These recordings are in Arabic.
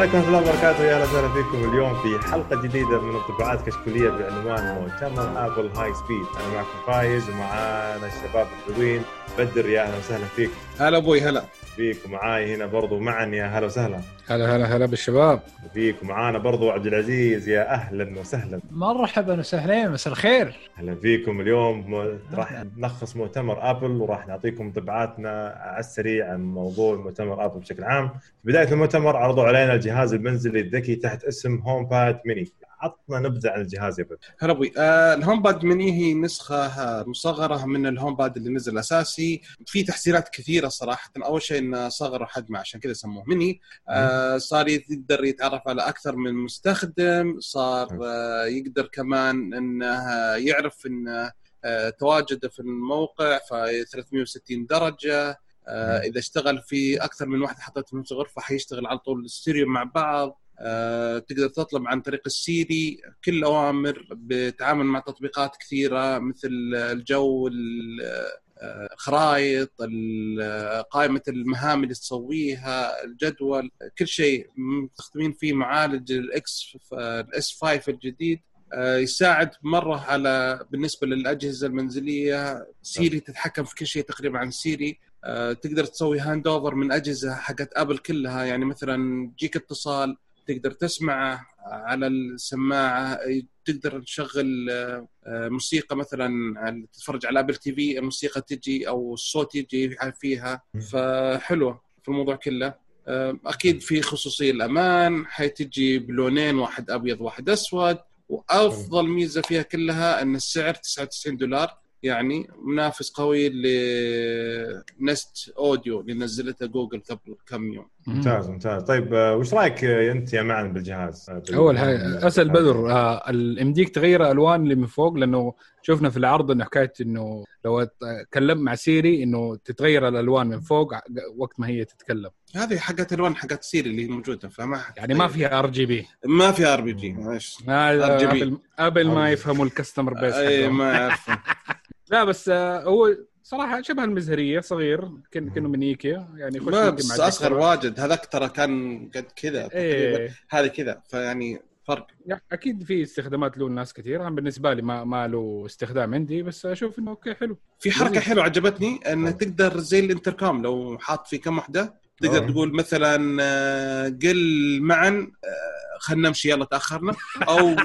عليكم ورحمة الله وبركاته. يا أهلا وسهلا فيكم اليوم في حلقة جديدة من انطباعات كشكولية بعنوان مؤتمر Apple high speed أنا معكم فايز ومعانا الشباب الحلوين. بدر يا أهلا وسهلا فيك. هلا أبوي هلا. فيك ومعاي هنا برضو معا يا هلا وسهلا. هلا هلا هلا بالشباب. فيك ومعانا برضو عبد العزيز يا أهلا وسهلا. مرحبا وسهلين مساء الخير. أهلا فيكم اليوم. راح نلخص مؤتمر آبل وراح نعطيكم انطباعاتنا على السريع عن موضوع مؤتمر آبل بشكل عام. في بداية المؤتمر عرضوا علينا الجهاز المنزلي الذكي تحت اسم HomePod mini عطنا نبذة عن الجهاز يا بدر هلا أبوي. آه ال HomePod mini هي نسخة مصغرة من ال HomePod اللي نزل أساسي. في تحسينات كثيرة صراحة. أول شيء إنه صغر حجمه عشان كذا سموه مني آه صار يقدر يتعرف على أكثر من مستخدم. صار آه يقدر كمان إنه يعرف انه آه تواجده في الموقع في 360 درجة. آه إذا اشتغل في أكثر من واحد حطيت في نفس الغرفة حيشتغل على طول الستيريو مع بعض. تقدر تطلب عن طريق ال Siri كل الأوامر بتعامل مع تطبيقات كثيرة مثل الجو ال- آه، الخرائط ال- قائمة المهام اللي تسويها الجدول كل شيء مستخدمين فيه معالج ال X ال S 5 الجديد آه، يساعد مرة على بالنسبة للأجهزة المنزلية Siri تتحكم في كل شيء تقريبا عن Siri آه، تقدر تسوي hand over من أجهزة حقت Apple كلها يعني مثلا تجيك اتصال تقدر تسمعه على السماعة تقدر تشغل آه، آه، موسيقى مثلا تتفرج على Apple TV الموسيقى تجي أو الصوت يجي فيها. فحلوة في الموضوع كله. آه، أكيد في خصوصية الأمان حتجي بلونين واحد أبيض واحد أسود. وأفضل ميزة فيها كلها إن السعر 99 دولار. يعني منافس قوي ل Nest Audio اللي نزلتها جوجل قبل كم يوم. ممتاز ممتاز. طيب آه، وش رأيك آه، أنت يا معن بالجهاز؟ آه، بال- أول حاجة أسأل بدر يمديك تغير الالوان اللي من فوق؟ لأنه شفنا في العرض انه حكاية إنه لو تكلمت مع Siri إنه تتغير الألوان من فوق وقت ما هي تتكلم. هذه حقت ألوان حقت Siri اللي موجودة فما يعني ما فيها RGB ما في RBG. Apple Apple ما يفهموا ال customer base اي. ما اعرف لا بس آه، هو صراحة شبه المزهرية صغير كن كانه من إيكيا يعني يخش ما بس أصغر. واجد. هذاك ترى كان قد كذا إيه. هذه كذا فيعني فرق. يعني أكيد في استخدامات له الناس كثير. أنا بالنسبة لي ما ما له استخدام عندي بس أشوف إنه أوكي حلو. في حركة. حلوة عجبتني إن تقدر زي الانتركام لو حاط في كم وحدة تقدر آه. تقول مثلا آه، قل معا آه، خلينا نمشي يلا تأخرنا. أو.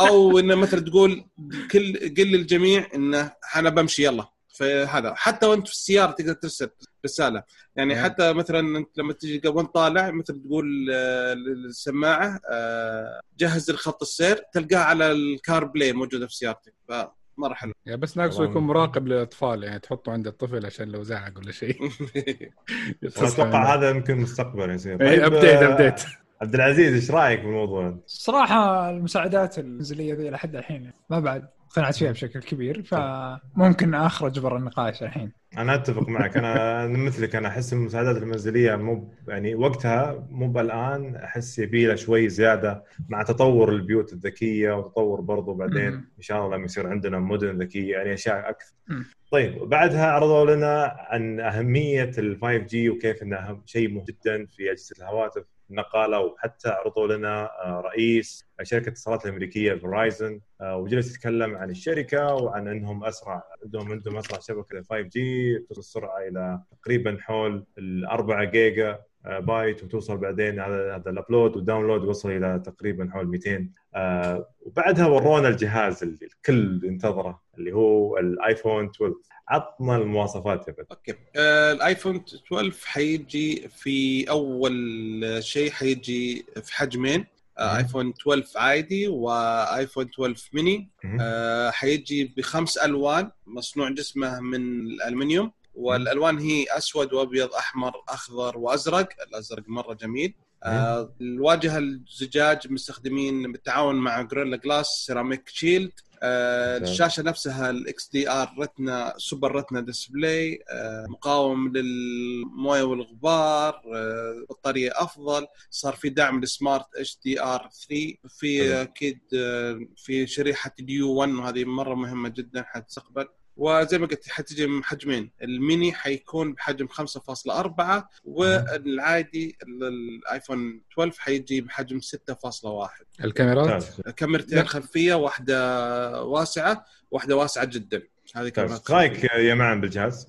أو إنه مثلا تقول كل قل للجميع إنه أنا بمشي يلا. فهذا. حتى وأنت في السيارة تقدر ترسل رسالة. يعني نعم. حتى مثلا أنت لما تجي قبل وانت طالع مثل تقول آه، للسماعة آه، جهز الخط السير تلقاه على ال CarPlay موجودة في سيارتك. فمره حلو يعني بس ناقصه. يكون مراقب للأطفال يعني تحطه عند الطفل عشان لو زعق ولا شيء. أتوقع هذا يمكن مستقبل يصير إيه، طيب update آه، update عبد العزيز إيش رأيك بالموضوع؟ الصراحه المساعدات المنزليه ذي لحد الحين ما بعد اقتنعت فيها بشكل كبير فممكن أخرج برا النقاش الحين أنا أتفق معك أنا مثلك أنا أحس المساعدات المنزلية مو يعني وقتها مو بالآن أحس يبي لها شوي زيادة مع تطور البيوت الذكية وتطور برضو بعدين. إن شاء الله لما يصير عندنا مدن ذكية يعني أشياء أكثر. طيب بعدها عرضوا لنا عن أهمية ال 5 جي وكيف انه أهم شيء مهم جدا في أجهزة الهواتف النقاله وحتى عرضوا لنا آه، رئيس شركة الاتصالات الأمريكية Verizon وجلس يتكلم عن الشركة وعن أنهم أسرع عندهم عندهم أسرع شبكة 5G تصل السرعه إلى تقريبا حول ال 4 جيجا آه، بايت وتوصل بعدين هذا هذا ال upload وال download يوصل إلى تقريبا حول 200 آه، وبعدها ورونا الجهاز اللي الكل ينتظره اللي هو ال iPhone 12 عطنا المواصفات يا بدر okay. آه، ال iPhone 12 حيجي في أول شيء حيجي في حجمين. آه،. iPhone 12 عادي و iPhone 12 ميني. آه، حيجي بخمس ألوان مصنوع جسمه من الألمنيوم. والألوان هي أسود وأبيض أحمر أخضر وأزرق. الأزرق مرة جميل. آه، الواجهة الزجاج مستخدمين بالتعاون مع Gorilla Glass Ceramic Shield آه،. الشاشة نفسها ال XDR Retina Super Retina display آه، مقاوم للموية والغبار آه، بطارية أفضل. صار في دعم لسمارت اتش دي ار 3 في. أكيد في شريحة ال U 1 وهذه مرة مهمة جدا حتستقبل. وزي ما قلت حتجي بحجمين الميني حيكون بحجم 5.4 والعادي ال iPhone 12 حيجي بحجم 6.1 الكاميرات؟ كاميرتين لا. خلفية واحدة واسعة واحدة واسعة جدا. هذه. كاميرات إيش رأيك يا معن بالجهاز؟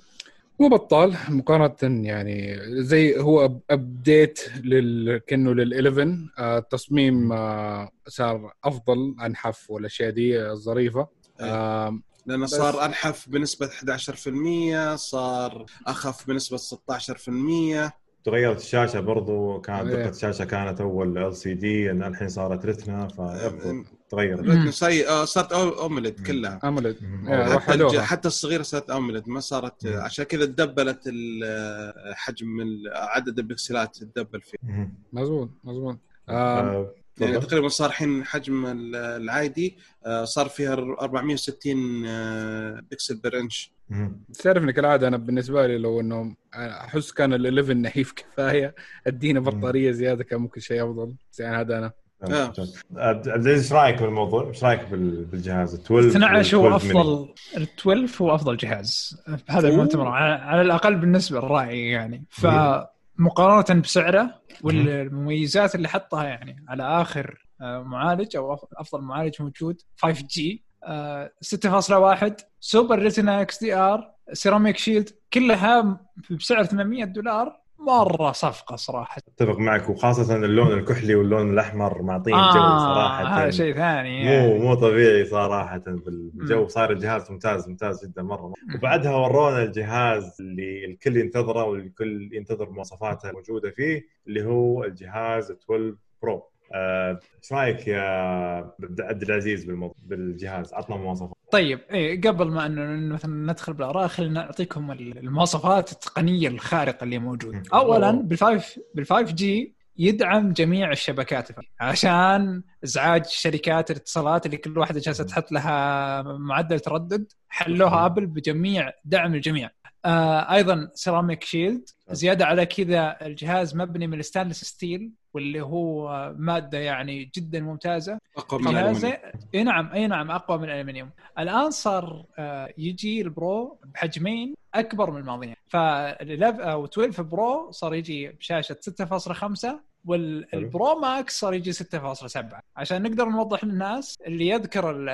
مو بطال مقارنة يعني زي هو update لل كأنه لل 11 آه، التصميم آه، صار أفضل أنحف والاشياء دي آه، ظريفه آه، لأنه صار أنحف بنسبة 11% صار أخف بنسبة 16% تغيرت الشاشة برضو كانت. دقة الشاشة كانت أول LCD الحين صارت Retina فيفضل تغيرت. مم. سي آه، صارت أو- OLED كلها. آه، حتى حتى الصغيرة صارت OLED ما صارت مم. عشان كذا تدبلت ال- حجم عدد البكسلات تدبل فيه. مزبوط مزبوط آه، آه، يعني. تقريبا صار الحين حجم ال- العادي آه، صار فيها 460 آه، pixel per inch. تعرف اني كالعادة أنا بالنسبة لي لو إنه أحس كان ال 11 نحيف كفاية ادينا بطارية زيادة كان ممكن شيء أفضل بس يعني هذا أنا آه. عبد العزيز إيش رأيك بالموضوع؟ إيش رأيك بال- بالجهاز 12 12 هو وال 12 ميني؟ افضل ال 12 هو أفضل جهاز أوه. المؤتمر على, على الأقل بالنسبة لرأيي يعني فمقارنه بسعره والمميزات اللي حطها يعني على آخر آه، معالج أو أفضل معالج موجود 5G 6.1 Super Retina XDR Ceramic Shield كلها بسعر 800 دولار مرة صفقة صراحة. أتفق معك وخاصة اللون الكحلي واللون الأحمر معطين جو صراحة. هذا شيء ثاني مو يعني. مو طبيعي صراحة بالجو. صار الجهاز ممتاز ممتاز جدا مرة. مرة. وبعدها ورونا الجهاز اللي الكل ينتظره والكل ينتظر مواصفاته الموجودة فيه اللي هو الجهاز 12 Pro آه، إيش رأيك يا عبد العزيز بالموضوع بالجهاز؟ عطنا مواصفات. طيب إيه قبل ما إنه مثلا ندخل بالآراء خلينا نعطيكم المواصفات التقنية الخارقة اللي موجودة. اولا. بال five بال 5G يدعم جميع الشبكات عشان إزعاج شركات الاتصالات اللي كل واحدة جالسة تحط لها معدل تردد حلوها ابل بجميع دعم الجميع. آه أيضا Ceramic Shield زيادة على كذا الجهاز مبني من ال stainless steel واللي هو مادة يعني جدا ممتازة. أقوى من جهاز الألمنيوم. إي نعم إي نعم أقوى من الالمنيوم الآن صار آه، يجي ال Pro بحجمين أكبر من الماضيين. فالليف أو 12 Pro صار يجي بشاشة 6.5 وال Pro Max صار يجي 6.7 عشان نقدر نوضح للناس اللي يذكر ال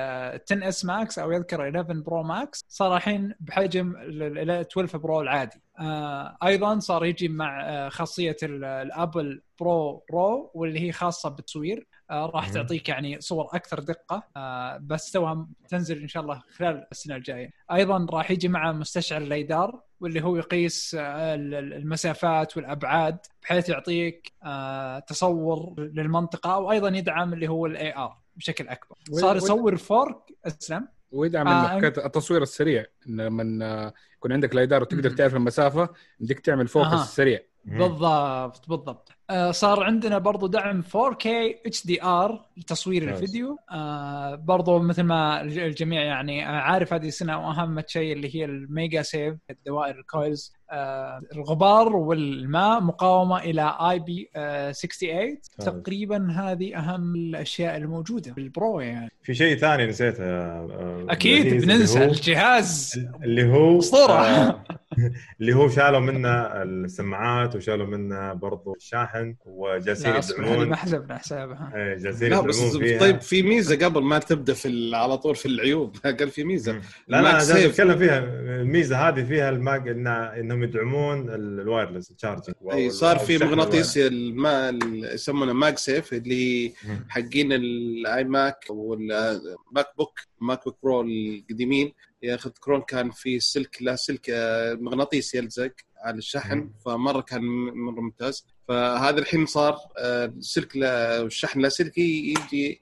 10 S Max أو يذكر 11 Pro Max صار الحين بحجم ال 12 Pro العادي. آه، أيضا صار يجي مع آه، خاصية ال- ال Apple ProRAW واللي هي خاصة بالتصوير. راح مم. تعطيك يعني صور أكثر دقة. آه، بس توها تنزل إن شاء الله خلال السنة الجاية. أيضا راح يجي مع مستشعر ال LiDAR واللي هو يقيس آه، ال- ال- المسافات والأبعاد بحيث يعطيك آه، تصور للمنطقة وأيضا يدعم اللي هو ال AR بشكل أكبر. صار يصور 4K أسلم. ويدعم آه، آه حكايه التصوير السريع. إن لما يكون عندك LiDAR وتقدر. تعرف المسافة بدك تعمل focus أها. سريع. بالضبط بالضبط. آه صار عندنا برضو دعم 4K HDR لتصوير. الفيديو. آه برضو مثل ما الج- الجميع يعني آه عارف هذه السنة واهم شيء اللي هي ال MagSafe الدوائر ال coils. آه الغبار والماء مقاومة إلى IP 68 تقريبا هذه أهم الأشياء الموجودة بال Pro يعني. في شيء ثاني نسيته آه، عزيز، بننسى الجهاز. اللي هو أسطورة. اللي هو شالوا منه السماعات وشالوا منه برضو الشاحن وجالسين هذه ما يدعمون حسبنا حسابها إيه، جالسين لا بس يدعمون فيها. طيب في ميزة قبل ما تبدأ في على طول في العيوب. قال في ميزة. لا سيف. أتكلم فيها. الميزة هذه فيها الماج إن إنهم يدعمون ال- الوايرلس الشارجنج أي صار في مغناطيس الما ال- يسمونه ماج سيف اللي. حقين ال iMac وال MacBook MacBook Pro القديمين. ياخذ كرون كان في سلك لا سلك آه، مغناطيس يلزق على الشحن. فمرة كان مرة ممتاز فهذا الحين صار آه، السلك لا- الشحن لاسلكي يجي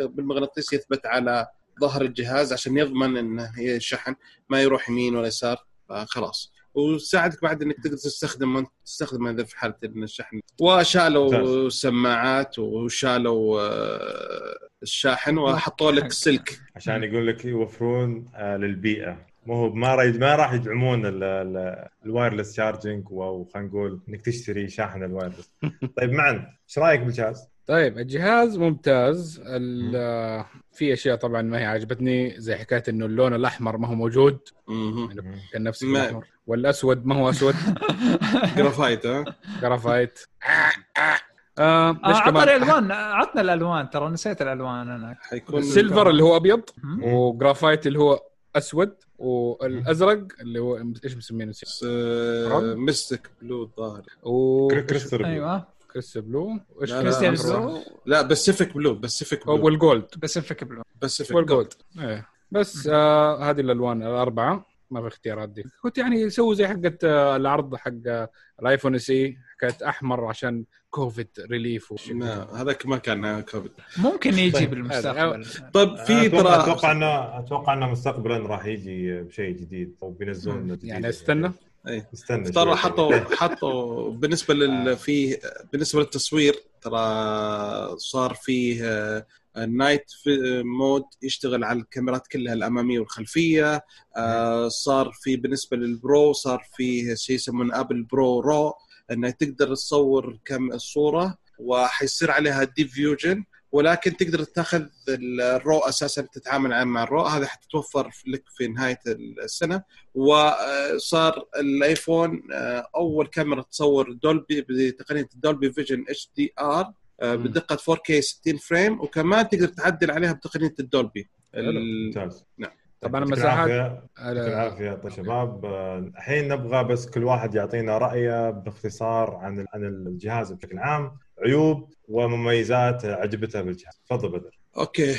بالمغناطيس يثبت على ظهر الجهاز عشان يضمن إنه الشحن ما يروح يمين ولا يسار فخلاص وساعدك بعد إنك تقدر تستخدم تستخدم هذا في حالة إن الشحن وشالوا. سماعات وشالوا آه، الشاحن وحطوا لك سلك. عشان يقول لك يوفرون آه، للبيئة. مو هو ما راح ما راح يدعمون ال- ال- ال wireless charging وخلينا نقول إنك تشتري شاحن ال wireless. طيب معن إيش رأيك بالجهاز؟ طيب الجهاز ممتاز. ال- في أشياء طبعا ما هي عجبتني زي حكاية إنه اللون الأحمر ما هو موجود. يعني كان نفسي ما- الأحمر. والأسود ما هو أسود. جرافايت ها؟ جرافايت. آه آه ليش عطنا كمان؟ الألوان عطنا الألوان ترى نسيت الألوان أنا حيكون ال silver اللي هو أبيض. وجرافايت اللي هو أسود والأزرق اللي هو إيش مسمينه آه، mystic blue الظاهر و كريستال أيوه. crys blue. إيش crystal blue؟ لا Pacific blue Pacific blue. وال gold. Pacific blue. Pacific وال gold. إيه. بس آه هذه الألوان الأربعة. ما في اختيارات دي كنت يعني يسوي زي حقة آه العرض حق آه، الآيفون SE حكايه أحمر عشان كوفيد relief وشي. لا هذاك ما كان كوفيد ممكن يجي طيب. بالمستقبل طيب في أتوقع ترى أتوقع انه أتوقع إنه مستقبلا راح يجي بشيء جديد أو بينزلون جديد. يعني استنى إيه. استنى ترى. حطوا حطوا بالنسبة لل في بالنسبة للتصوير ترى صار فيه آه، ال night في- mode يشتغل على الكاميرات كلها الأمامية والخلفية. آه، صار في بالنسبة لل Pro صار فيه شيء يسمونه Apple ProRAW إنه تقدر تصور كم الصورة وحيصير عليها Deep Fusion ولكن تقدر تاخذ ال RAW أساسا تتعامل مع ال RAW. هذا حتتوفر لك في نهاية السنة. وصار الآيفون آه، أول كاميرا تصور Dolby بتقنية ال Dolby Vision HDR بدقة 4K 60 frame وكمان تقدر تعدل عليها بتقنية ال Dolby. ال- ممتاز. نعم. طيب، طبعاً يعطيك المساحات-. يعطيك العافية يا شباب آه، الحين نبغى بس كل واحد يعطينا رأيه باختصار عن عن الجهاز بشكل عام عيوب ومميزات عجبته بالجهاز. تفضل بدر. okay.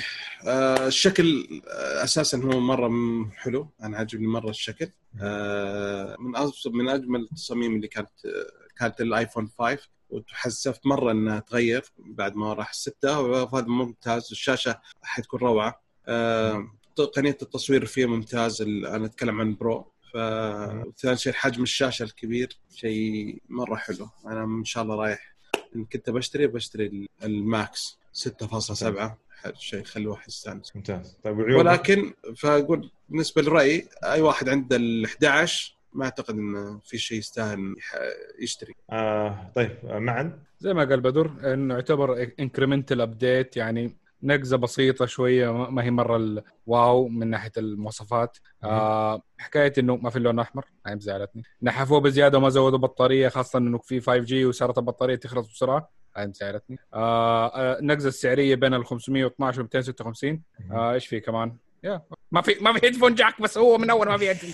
آه الشكل آه أساسا هو مرة حلو. أنا عاجبني مرة الشكل. آه من من أجمل التصاميم اللي كانت آه كانت الايفون 5 وتحسفت مرة إنها تغير بعد ما راح الستة وهذا ممتاز. الشاشة حتكون روعة. آه تقنيه التصوير فيه ممتاز. أنا أتكلم عن Pro. فثاني شيء حجم الشاشة الكبير شيء مرة حلو. أنا إن شاء الله رايح. إن كنت بشتري بشتري ال- ال Max 6.7 حلو شيء خلي الواحد يستانس. ممتاز. طيب وعيوب ولكن فأقول بالنسبة للراي أي واحد عنده ال 11 ما أعتقد انه في شيء يستاهل يشتري. آه طيب آه معن زي ما قال بدر إنه يعتبر incremental update يعني نقزة بسيطة شوية ما هي مرة ال wow من ناحية المواصفات. آه حكاية إنه ما في اللون أحمر. هاي مزعلتني. نحفوه بزيادة وما زودوا بطارية خاصة إنه في 5 G وصارت البطارية تخلص بسرعة. هاي مزعلتني. آه آه النقزة السعرية بين ال 512 و 256 آه إيش في كمان؟ يا ما في ما في headphone jack بس هو من أول ما في هيدفون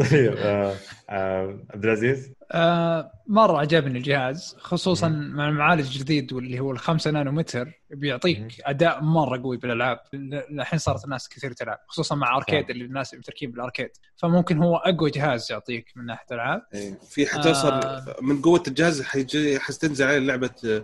آه آه عبد العزيز؟ آه مرة عجبني الجهاز خصوصا مع المعالج الجديد واللي هو الخمسة نانومتر بيعطيك. أداء مرة قوي بالألعاب ل- الحين صارت الناس كثير تلعب خصوصا مع Arcade اللي الناس مشتركين بال Arcade فممكن هو أقوى جهاز يعطيك من ناحية الألعاب إيه. في حتوصل آه. من قوة الجهاز حيجي حتنزل عليه لعبة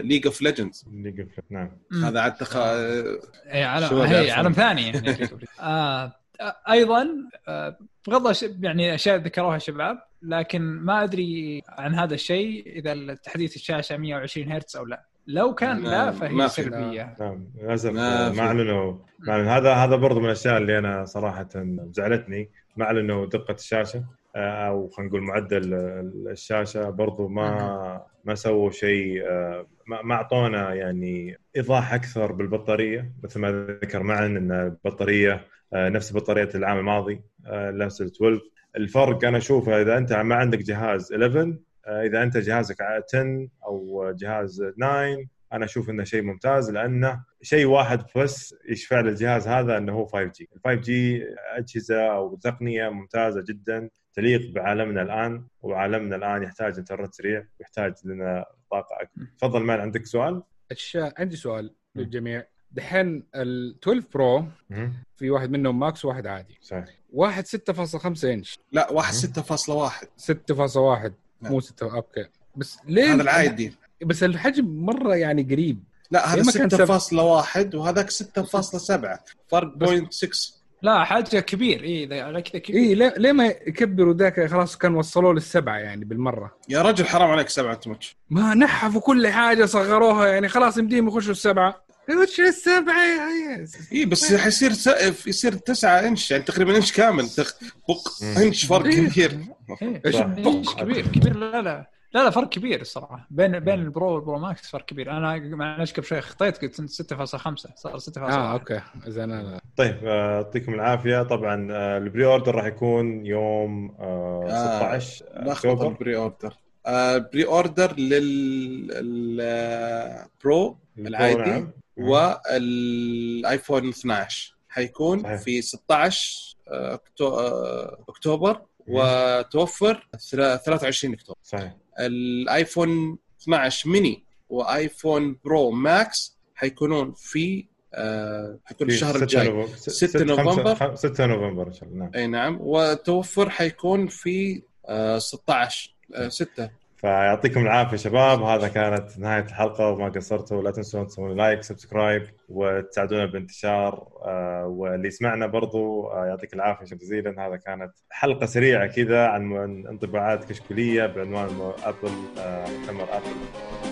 League of Legends League of- نعم. هذا عاد تخ... اي عالم شباب هي. عالم ثاني يعني آه أيضا آه بغض يعني أشياء ذكروها الشباب لكن ما أدري عن هذا الشيء إذا تحديث الشاشة 120 هرتز أو لا لو كان لا ما- فهي ما. سلبية نعم للأسف ما اعلنوا. هذا هذا برضو من الأشياء اللي أنا صراحة زعلتني ما اعلنوا دقة الشاشة آه، أو خلينا نقول معدل ال- الشاشة برضو ما ما سووا شيء آه، ما ما أعطونا يعني إيضاح أكثر بالبطارية مثل ما ذكر معا إن البطارية نفس بطارية العام الماضي آه، نفس ال 12 الفرق أنا أشوفه إذا أنت ما عندك جهاز 11 آه، إذا أنت جهازك 10 أو جهاز 9 أنا أشوف إنه شيء ممتاز لأنه شيء واحد بس يشفع للجهاز هذا إنه هو 5 جي، ال 5 جي أجهزة أو تقنية ممتازة جدا تليق بعالمنا الآن وعالمنا الآن يحتاج إنترنت سريع ويحتاج لنا طاقة أكبر. تفضل man عندك سؤال؟ عندي سؤال للجميع دحين ال 12 Pro في واحد منهم Max وواحد عادي. صحيح. واحد 6.5 انش لا واحد 6.1 6.1 مو 6 أوكي. بس ليه هذا العادي. بس الحجم مرة يعني قريب. لا هذا ليه ما كان 6.1 وهذاك 6.7 فرق بوينت 6 لا حاجة كبير. اي كذا كبير. اي ليه, ما يكبروا ذاك؟ خلاص كان وصلوه للسبعة يعني بالمرة. يا رجل حرام عليك سبعة ماتش ما نحفوا كل حاجة صغروها يعني. خلاص يمديهم يخشوا السبعة. يخش السبعه يا عيال. اي بس حيصير س... يصير 9 إنش يعني تقريبا إنش كامل تخ... بق. إنش فرق إيه. كبير إيه،. إيش كبير كبير لا لا لا لا فرق كبير الصراحة بين بين. ال Pro وال Pro Max فرق كبير أنا معلش قبل شوي خطيت قلت 6.5 صار 6.1 آه أوكي زين أنا طيب آه، يعطيكم العافية طبعا آه، ال pre-order راح يكون يوم آه، آه، 16 لخبط أكتوبر ال pre-order آه، ال pre-order لل Pro العادي نعم. والآيفون 12 حيكون صحيح. في 16 آه، آه، أكتوبر وتوفر ثلا- 23 أكتوبر. صحيح. الآيفون 12 ميني وآيفون Pro Max حيكونون في آه، حيكون في الشهر 6 الجاي. نوفمبر 6 نوفمبر. 6 نوفمبر إن شاء الله. نعم. أي نعم. وتوفر حيكون في آه، 16 آه، 6 فيعطيكم العافية شباب. هذا كانت نهاية الحلقة. وما قصرتوا لا تنسون تسوون like subscribe وتساعدونا بالانتشار آه، واللي يسمعنا برضو آه، يعطيك العافية شكرا جزيلا هذا كانت حلقة سريعة كذا عن انطباعات كشكولية بعنوان ابل آه، مؤتمر ابل